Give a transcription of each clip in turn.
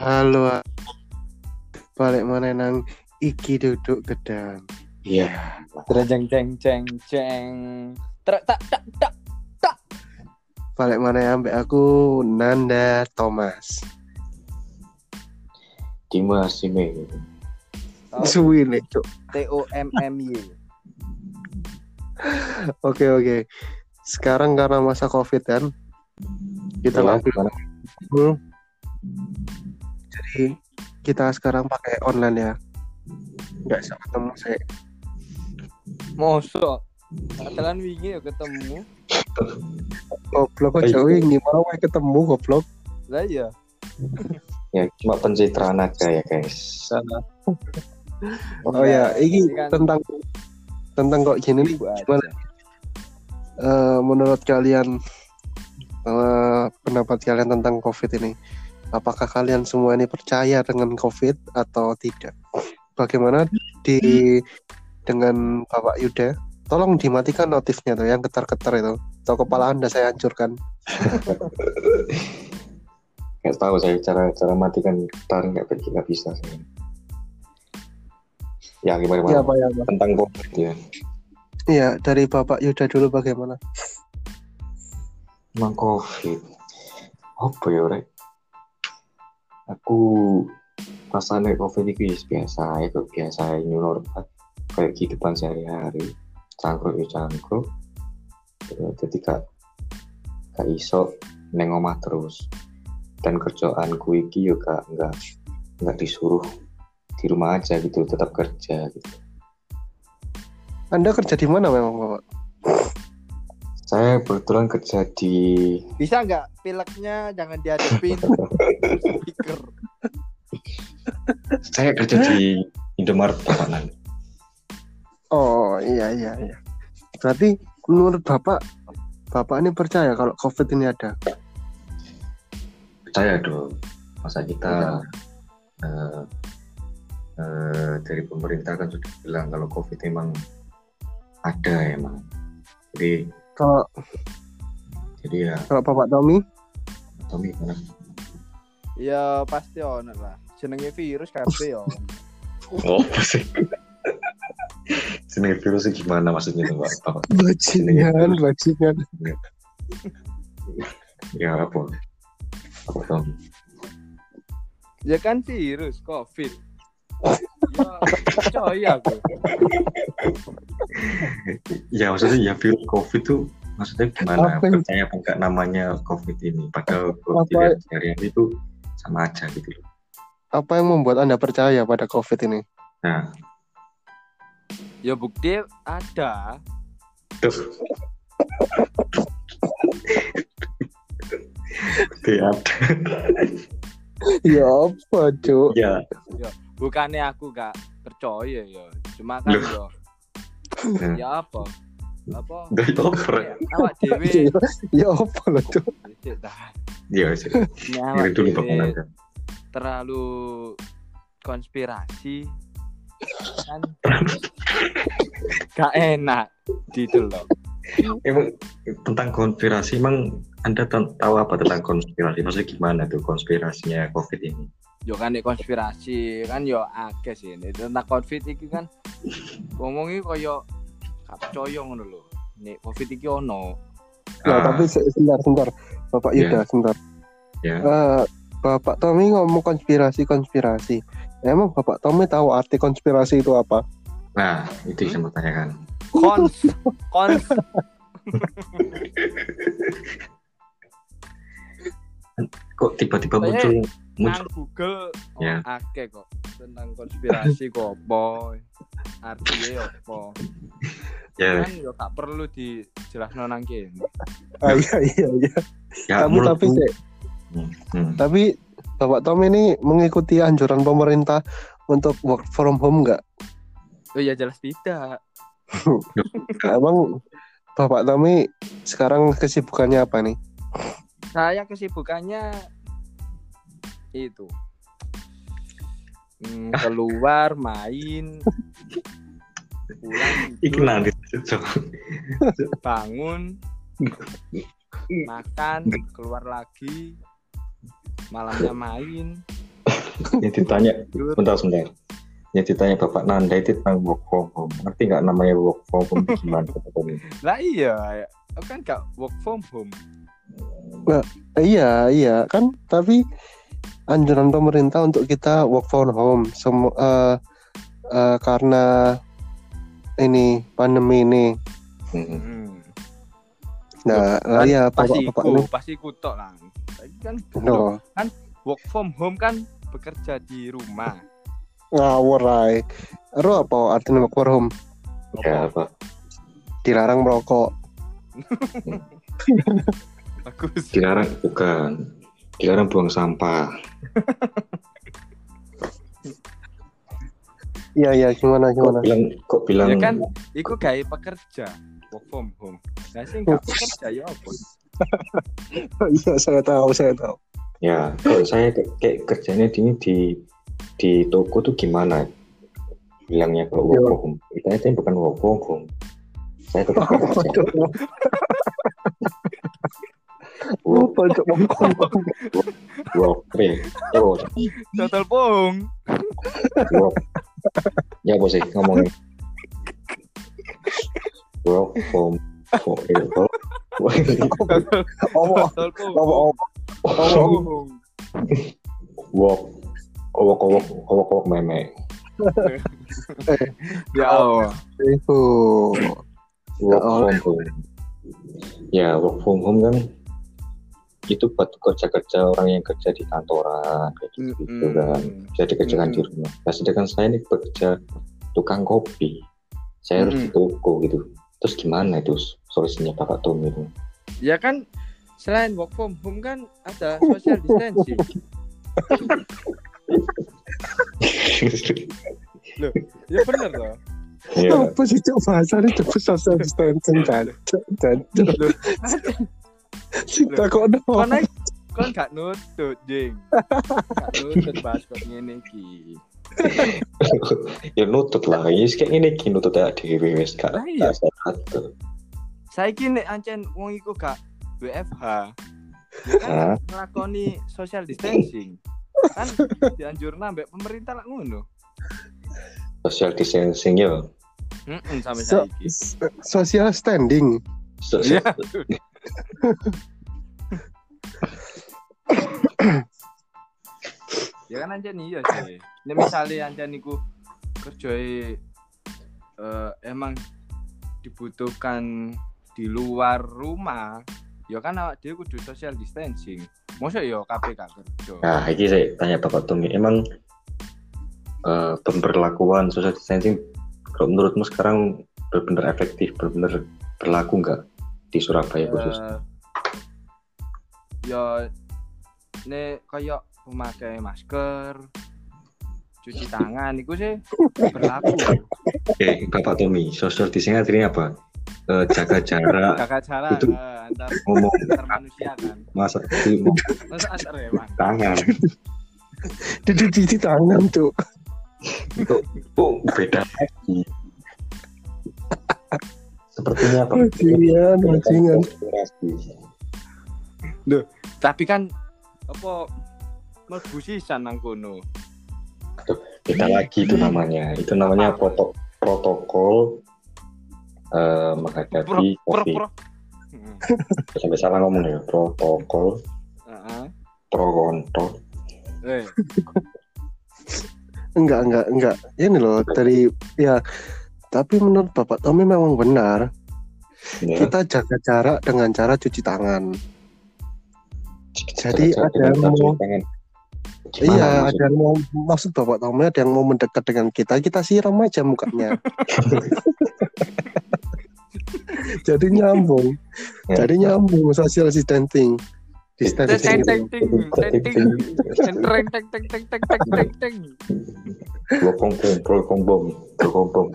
Halo. Balik mana nang iki duduk gedang. Iya. Terjeng ceng ceng ceng. Ter tak tak tak. Balik mana ya ambek aku Nanda Thomas. Dimas Sime. Suwi nih, Cuk. T O M M Y. Oke oke. Sekarang karena masa Covid kan kita Ya, ngambil? Hmm. Jadi kita sekarang pakai online ya. Nggak bisa ketemu saya. Mosok. Katakan wingi ya ketemu. Goblok aja Ayo. wih, gimana mau ketemu goblok. Lah iya. Ya cuma pencitraan aja ya guys. Oh ya, ini kan tentang tentang kok gini nih. Gimana eh, menurut kalian eh, pendapat kalian tentang COVID ini? Apakah kalian semua ini percaya dengan COVID atau tidak? Bagaimana di dengan Bapak Yuda? Tolong dimatikan notifnya tuh yang getar-getar itu. Atau kepala Anda saya hancurkan. Nggak tahu saya cara cara matikan gitar nggak pergi nggak bisa saya. Ya gimana gimana? Pak ya, Pak. Tentang covid ya. Iya, dari Bapak Yuda dulu bagaimana? Tentang covid. Apa ya rek? Aku rasanya covid itu ya biasa kok biasa new normal kayak kehidupan sehari-hari. Cangkruk ya cangkruk. Ya, jadi gak gak iso neng omah terus. Dan kerjaanku iki juga nggak nggak disuruh di rumah aja gitu tetap kerja gitu. Anda kerja di mana memang Bapak? saya kebetulan kerja di Bisa nggak pileknya jangan dihadapin speaker. saya kerja di Indomaret Tabanan Oh iya iya iya. Berarti menurut Bapak, Bapak ini percaya kalau COVID ini ada? percaya dong masa kita eh, eh, dari pemerintah kan sudah bilang kalau covid emang ada emang jadi Kalau jadi ya kalau Bapak Tommy, Tommy mana Ya pasti ono lah. Jenenge virus kabeh ya. oh apa sih Jenenge virus itu gimana maksudnya tuh Pak? Apa? bajingan, bajingan. Ya apa? Apa Tommy? Ya kan virus COVID. Ya percaya aku. Ya maksudnya ya virus covid tuh maksudnya gimana? Apa yang- Percaya apa enggak namanya covid ini? Padahal kalau dilihat sehari-hari itu sama aja gitu loh. Apa yang membuat Anda percaya pada COVID ini? Nah, Ya bukti ada. tuh. Tidak. ya apa, Cuk? Ya, Bukannya aku gak percaya ya. Cuma kan Loh. ya ya apa? Apa? dari over. Ya, awak dewe ya apa loh, Cuk? Cek, dah. Ya, sih. Ini awak Ngiri dulu Nanda. terlalu konspirasi kan gak enak gitu loh Emang tentang konspirasi, emang Anda tahu apa tentang konspirasi? Maksudnya gimana tuh konspirasinya COVID ini? yo kan nih konspirasi kan yo akeh sih ini tentang covid iki kan ngomongnya koyo gak percaya ngono lho nih covid iki ono Ya, Ah, tapi se- sebentar, sebentar. Bapak Ya. Yuda, sebentar. ya. Eh, Bapak Tommy ngomong konspirasi-konspirasi. Emang Bapak Tommy tahu arti konspirasi itu apa? Nah, itu yang saya mau tanyakan. kons kons Kok tiba-tiba muncul muncul Google oh, Ya. akeh kok tentang konspirasi kok apa artinya apa ya kan yo gak perlu dijelasno nang kene Ah, iya, iya, iya. ya Kamu tapi sih, Hmm, hmm. tapi Bapak Tommy ini mengikuti anjuran pemerintah untuk work from home nggak? oh ya jelas tidak Emang Bapak Tommy sekarang kesibukannya apa nih? saya kesibukannya itu Hmm, keluar main pulang Iki tidur, nanti Cok. bangun makan keluar lagi malamnya main Yang ditanya, bentar sebentar. Yang ditanya Bapak Nanda itu tentang work from home. Ngerti nggak namanya work from home itu gimana? Lah iya, kan gak work from home. Iya, iya kan. Tapi anjuran pemerintah untuk kita work from home semua eh, eh, karena ini pandemi ini. Hmm. Nah, Kan iya pasti ini. pasti iku tok lah. Kan No, work from home kan bekerja di rumah. ngawur ay. Aduh apa artinya work from home? Ya, apa? Dilarang merokok. Bagus. Dilarang bukan. Dilarang buang sampah. Iya, iya, gimana Kok gimana? bilang kok bilang Ya kan, iku gawe pekerja work from home. Nah sih nggak pekerja ya apa? Iya, saya tahu, saya tahu. Ya, kalau saya ke- kayak kerjanya di di di toko tuh gimana? Bilangnya kalau work from home. Bukan work from home. Saya tetap bekerja. Lupa cok bongkong. Wopre. Total pong. wok Ya bos sih ya, eh, ngomongin. Wop pom. wok wok wok wok wok meme. Eh, ya Allah. Itu. Work. Ya, work home kan itu buat kerja-kerja orang yang kerja di kantoran kayak gitu, gitu kan bisa dikerjakan Mm. di rumah. Nah, sedangkan saya ini bekerja tukang kopi, saya harus Mm. di toko gitu. Terus gimana itu solusinya Bapak Tom itu? Ya kan selain work from home kan ada social distancing. Ya bener loh. ya, Apa sih cok bahasanya cepet social distancing dan dan kita kok Kon doang. naik kon gak nutut, Jing. Gak nutut bahas kok ngene iki. ya nutut lah. Ya kayak ini ki nutut ya di wes gak iya. Saiki nek ancen wong iku gak WFH. Ya kan nglakoni social distancing. Kan dianjurna mbek pemerintah lah ngono. Social distancing ya. Heeh, sampai So- saiki. Social standing. Social, Iya. Ya kan anjen iya sih. Nek misale anjen iku kerjae eh, emang dibutuhkan di luar rumah, ya kan awak dhewe kudu social distancing. Mosok ya KPK kerja. Nah, ini saya tanya Bapak Tommy, emang eh, pemberlakuan social distancing kalau menurutmu sekarang benar-benar efektif, benar-benar berlaku nggak di Surabaya khusus? Eh, ya nek kayak memakai masker cuci tangan itu sih berlaku Oke, Bapak Tommy, social distancing artinya apa? Eh, jaga jarak, kakak cara Itu- eh, antar ngomong antar manusia kan masa itu masa antar hewan tangan, Dicuci tangan cok. oh beda lagi. Sepertinya? Bajingan, bajingan. Konspirasi. tapi kan apa mlebu sisan nang kono beda lagi itu namanya itu namanya Apa? proto- protokol eh, menghadapi pro COVID pro sampai salah ngomong ya protokol heeh. pro kontra eh Enggak, enggak, enggak. Ini loh dari ya tapi menurut Bapak Tommy memang benar. ya. Kita jaga jarak dengan cara cuci tangan. Jadi Jaga ada yang cuci mau- tangan. Gimana iya, maksudnya? ada yang mau maksud Bapak Tommy ada yang mau mendekat dengan kita, kita siram aja mukanya. Jadi nyambung. Ya. Jadi nyambung social distancing. teng Distancing. teng teng itu. teng teng teng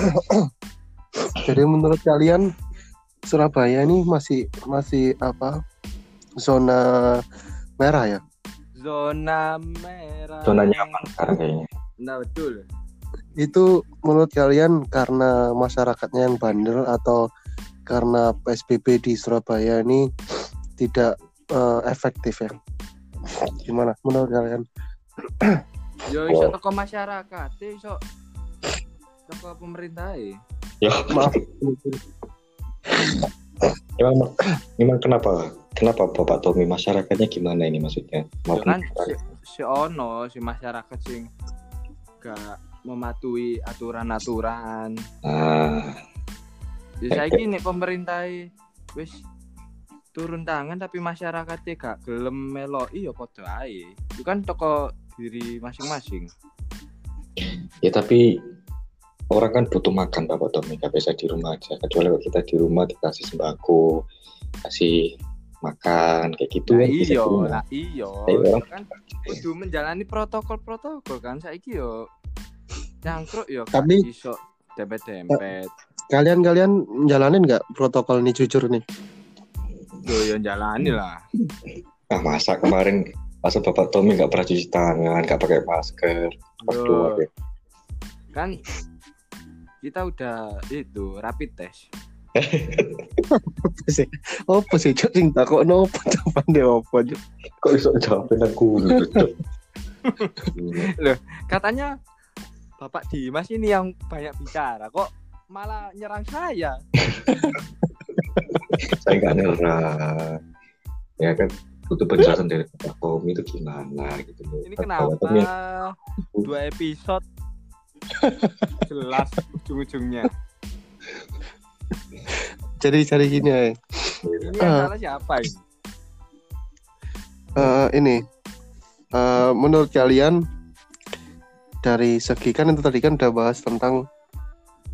Jadi menurut kalian Surabaya ini masih masih apa? Zona merah ya? zona merah zona nyaman sekarang kayaknya nah betul Itu menurut kalian karena masyarakatnya yang bandel atau karena PSBB di Surabaya ini tidak eh, efektif ya? Gimana menurut kalian? Yo iso teko masyarakat, iso teko pemerintah e. Ya, Maaf. emang, emang kenapa? Kenapa Bapak Tommy masyarakatnya gimana ini maksudnya? Mau Ya kan si, si ono si masyarakat sing gak mematuhi aturan-aturan. Ah, Ya saiki nek pemerintah e wis turun tangan tapi masyarakatnya gak gelem meloki ya padha ae. Itu kan toko diri masing-masing. ya tapi orang kan butuh makan Bapak Tommy, gak bisa di rumah aja. Kecuali kalau kita di rumah dikasih sembako, kasih makan kayak gitu Lah kan bisa iya, di rumah. lah iya. Orang- Kan kudu menjalani protokol-protokol kan saiki yo cangkruk yo Tapi- iso dempet-dempet. Kalian-kalian jalanin nggak protokol ini jujur nih? Yo yo jalani lah. Ah masa kemarin masa Bapak Tommy nggak pernah cuci tangan, nggak pakai masker, pas keluar ya. kan kita udah itu rapid test. Apa sih? Apa sih? Cok sing takut nopo jawaban dia apa Cok? Kok bisa jawabin aku gitu? Katanya Bapak Dimas ini yang banyak bicara kok malah nyerang saya. Saya nggak nyerah. Ya kan butuh penjelasan dari Bapak Tommy itu gimana gitu loh. Ini kenapa dua episode jelas ujung-ujungnya. Jadi cari gini ya. Ini yang Ah. salah siapa ini? Eh, ini eh, menurut kalian dari segi kan itu tadi kan udah bahas tentang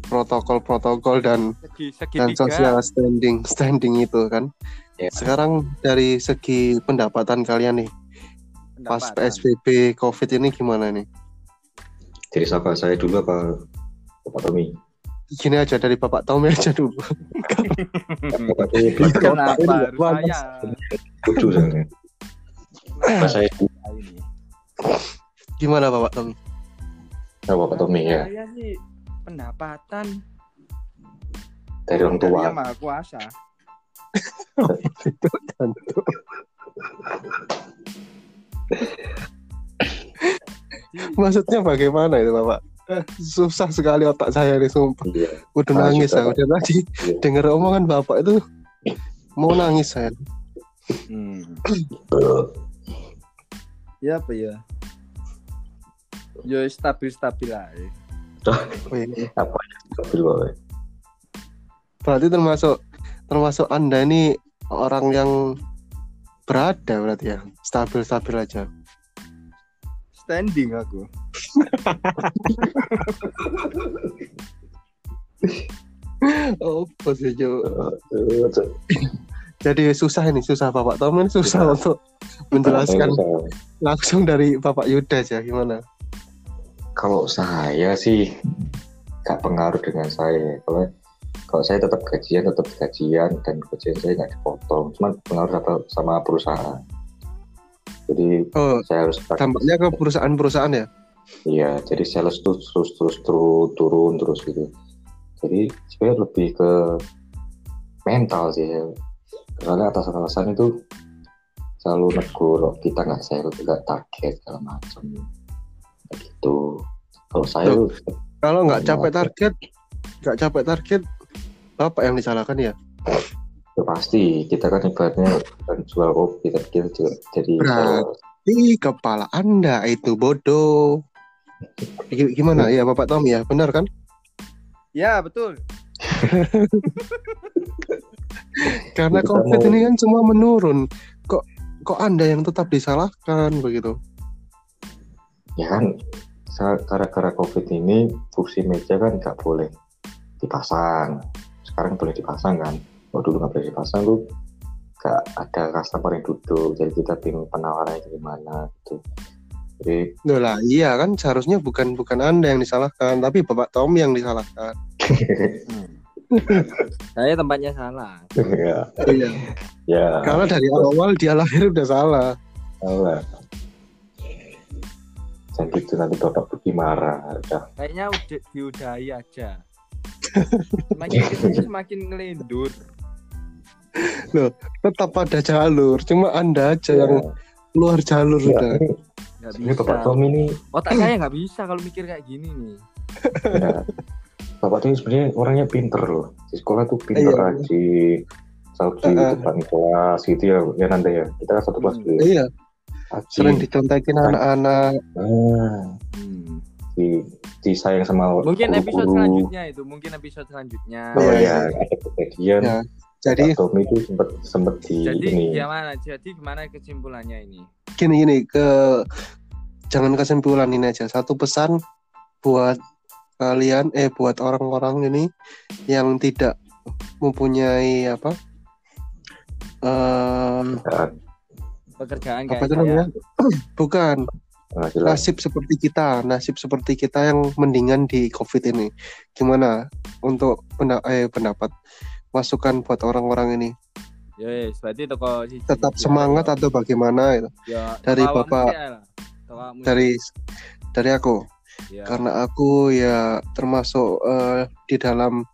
protokol-protokol dan Segi dan segitiga. social standing standing itu kan. Ya. Sekarang dari segi pendapatan kalian nih pas pendapatan. PSBB COVID ini gimana nih? Jadi siapa saya dulu apa Bapak Tommy? Gini aja dari Bapak Tommy aja dulu. Bapak Tommy Kenapa panas. saya? lucu saya. Pas saya? Gimana Bapak Tommy? Nah, Bapak Tommy ya Saya sih pendapatan dari orang dari tua. yang maha kuasa. Jadi, Maksudnya bagaimana itu Bapak? Susah sekali otak saya nih sumpah. Iya. Udah Ah, nangis saya. Udah tadi Iya. denger omongan Bapak itu mau nangis saya. hmm. Ya apa ya? Yo stabil stabil aja. Oh, iya. Apa ya? Stabil banget. Berarti termasuk termasuk Anda ini orang yang berada berarti ya. Stabil-stabil aja. Standing aku. Oh, sih Jo? Eh, Jadi susah ini, susah Bapak Tom ini susah Susah. untuk menjelaskan saya- langsung dari Bapak Yuda aja gimana? Kalau saya sih gak pengaruh dengan saya. Kalau kalau saya tetap gajian, tetap gajian dan gajian saya nggak dipotong. Cuman pengaruh sama, sama perusahaan. Jadi Oh, saya harus dampaknya ke perusahaan-perusahaan ya? Iya, jadi sales tuh terus terus terus turun terus gitu. Jadi sebenarnya lebih ke mental sih. ya. Soalnya atas atasan itu selalu negur "Oh, kita nggak sales, nggak target segala macam. Gitu. Kalau saya Tuh. Kalau nggak capai target, nggak capai target, Bapak yang disalahkan ya? Ya pasti kita kan ibaratnya kan jual kopi, kita, kita juga jadi. Ih, kepala Anda itu bodoh. Gimana ya Bapak Tom ya? Benar kan? Ya betul. Karena Kita COVID mau- ini kan semua menurun. Kok kok Anda yang tetap disalahkan begitu? Ya kan gara-gara covid ini kursi meja kan nggak boleh dipasang. Sekarang boleh dipasang kan. Kalau dulu nggak boleh dipasang tuh nggak ada customer yang duduk. Jadi kita bingung penawarannya gimana gitu. Jadi Loh lah, iya kan seharusnya bukan bukan Anda yang disalahkan, tapi Bapak Tom yang disalahkan. Hmm. Saya tempatnya salah. ya, Iya. ya Karena dari awal dia lahir udah salah. salah. Dan gitu nanti bapak Budi marah. Udah Kayaknya udah diudahi aja. Semakin semakin ngelindur. Tetap pada jalur, cuma Anda aja yang ya, keluar jalur Ya, udah. ini, Nggak ini bisa. Bapak Tom ini Otak saya nggak bisa kalau mikir kayak gini nih. ya, Bapak Tom ini sebenarnya orangnya pinter loh. Di sekolah tuh pinter Iya. rajin, selalu di depan kelas gitu ya. Ya nanti ya, kita kan satu kelas Hmm. dulu ya. Iya, sering dicontekin anak-anak. Nah, Hmm. di disayang sama Mungkin episode selanjutnya itu, mungkin episode selanjutnya. Oh Iya, ya, ada kejadian Ya, Jadi Tommy itu sempat sempat di Jadi ini. gimana? Jadi gimana kesimpulannya ini? gini gini ke jangan kesimpulan ini aja. Satu pesan buat kalian eh buat orang-orang ini yang tidak mempunyai apa eh Pekerjaan apa kayak itu namanya? Bukan nah, nasib seperti kita, nasib seperti kita yang mendingan di COVID ini. Gimana untuk penda- eh, pendapat masukan buat orang-orang ini? Ya, yes, berarti toko siji- Tetap semangat atau bagaimana itu? ya, dari Bapak- awakmu Dari dari aku. ya. karena aku ya termasuk eh, di dalam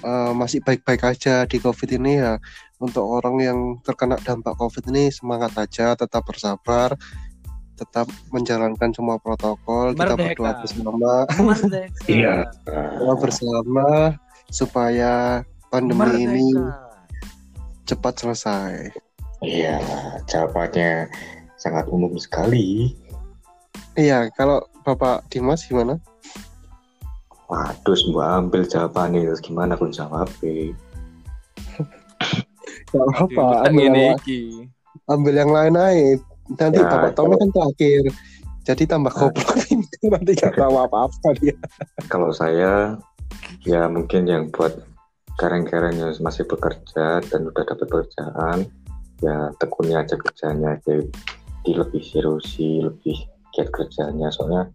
eh, masih baik-baik aja di COVID ini ya untuk orang yang terkena dampak COVID ini semangat aja tetap bersabar tetap menjalankan semua protokol kita Merdeka. berdoa bersama. Iya. doa bersama supaya pandemi ini Merdeka. cepat selesai. Iya, jawabannya sangat umum sekali. iya kalau Bapak Dimas gimana? Waduh, semua ambil jawabannya terus gimana aku jawab? Gak Aduh, apa tak ambil, yang, ambil yang lain aja. Nanti Ya, Bapak Tommy kalau- kan terakhir. Jadi tambah goblok nanti gak tahu apa-apa dia. Kalau saya ya mungkin yang buat keren-keren yang masih bekerja dan udah dapat pekerjaan ya tekuni aja kerjanya di, di lebih seriusi, lebih giat kerjanya soalnya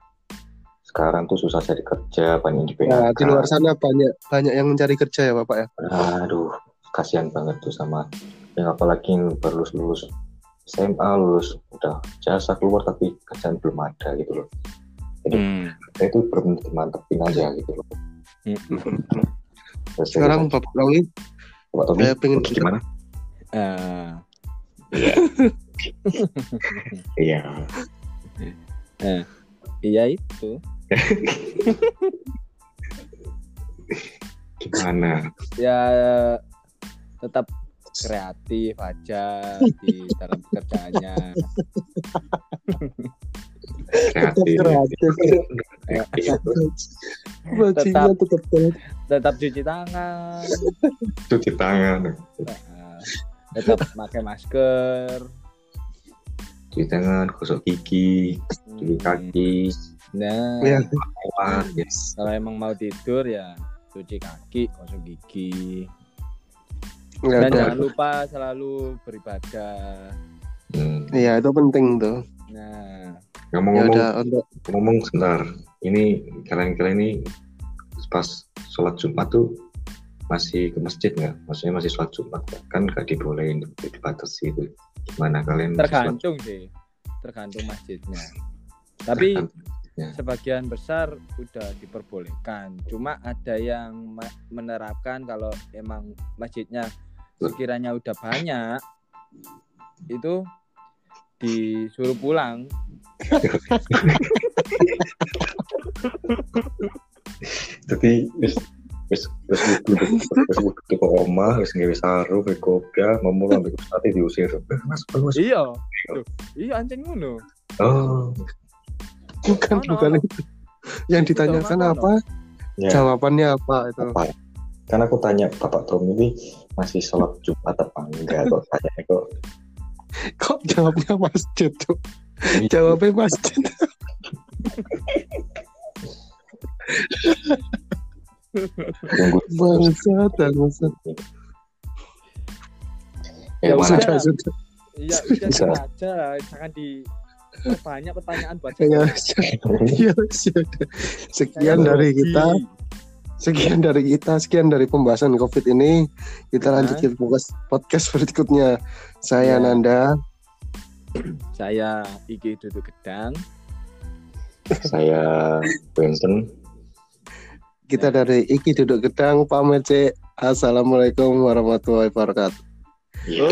sekarang tuh susah cari kerja banyak yang di PHK. Nah, di luar sana banyak banyak yang mencari kerja ya Bapak ya. Aduh, kasihan banget tuh sama yang apalagi yang baru lulus SMA lulus udah jasa keluar tapi kerjaan belum ada gitu loh. Hmm. Saya itu benar dimantepin aja gitu loh. Sekarang Bapak Tommy Pak Tommy, saya pengen gimana? Eh, Iya. iya itu. Gimana? Ya tetap kreatif aja di dalam pekerjaannya. Kreatif. kreatif. Iya, Bajingan tetap kreatif. Tetap cuci tangan. Cuci tangan. eh, tetap pakai masker. Cuci tangan, gosok gigi, cuci Hmm. kaki, Nah, Ya, lewat. Yes. kalau emang mau tidur ya cuci kaki, gosok gigi. Dan jangan lupa selalu beribadah. Hmm. Iya, itu penting tuh. Ngomong-ngomong, untuk ngomong sebentar. Ini kalian-kalian ini pas sholat Jumat tuh masih ke masjid nggak? Maksudnya masih sholat Jumat nggak? kan nggak dibolehin dibatasi itu. Gimana kalian? tergantung sih, tergantung masjidnya. Tapi Ya. sebagian besar udah diperbolehkan. Cuma ada yang menerapkan kalau emang masjidnya sekiranya udah banyak itu disuruh pulang. Jadi wis wis wis wis ke omah wis nggawe sarung ke kopya ngomong ambek ustate diusir. Eh, Mas, mas. Iya. Iya anjing ngono. Oh, bukan bukan itu. Yang ditanyakan apa? ya. Jawabannya apa itu? Apa? Karena aku tanya Bapak Tom ini masih sholat Jumat apa enggak kok tanya kok Kok jawabnya masjid tuh? Jawabnya masjid. Bangsat, bangsat. ya, Ya Sudah, udah. sudah. Iya, Bisa. aja lah. Jangan di banyak pertanyaan buat Ya, saya. ya, sudah. Sekian dari grogi. kita. Sekian dari kita, sekian dari pembahasan COVID ini. Kita Ya. lanjut ke podcast- podcast berikutnya. Saya Ya. Nanda. Saya Iki duduk gedang. saya Benson Kita dari Iki Duduk Gedang pamit, Cek. Assalamualaikum warahmatullahi wabarakatuh. Iya.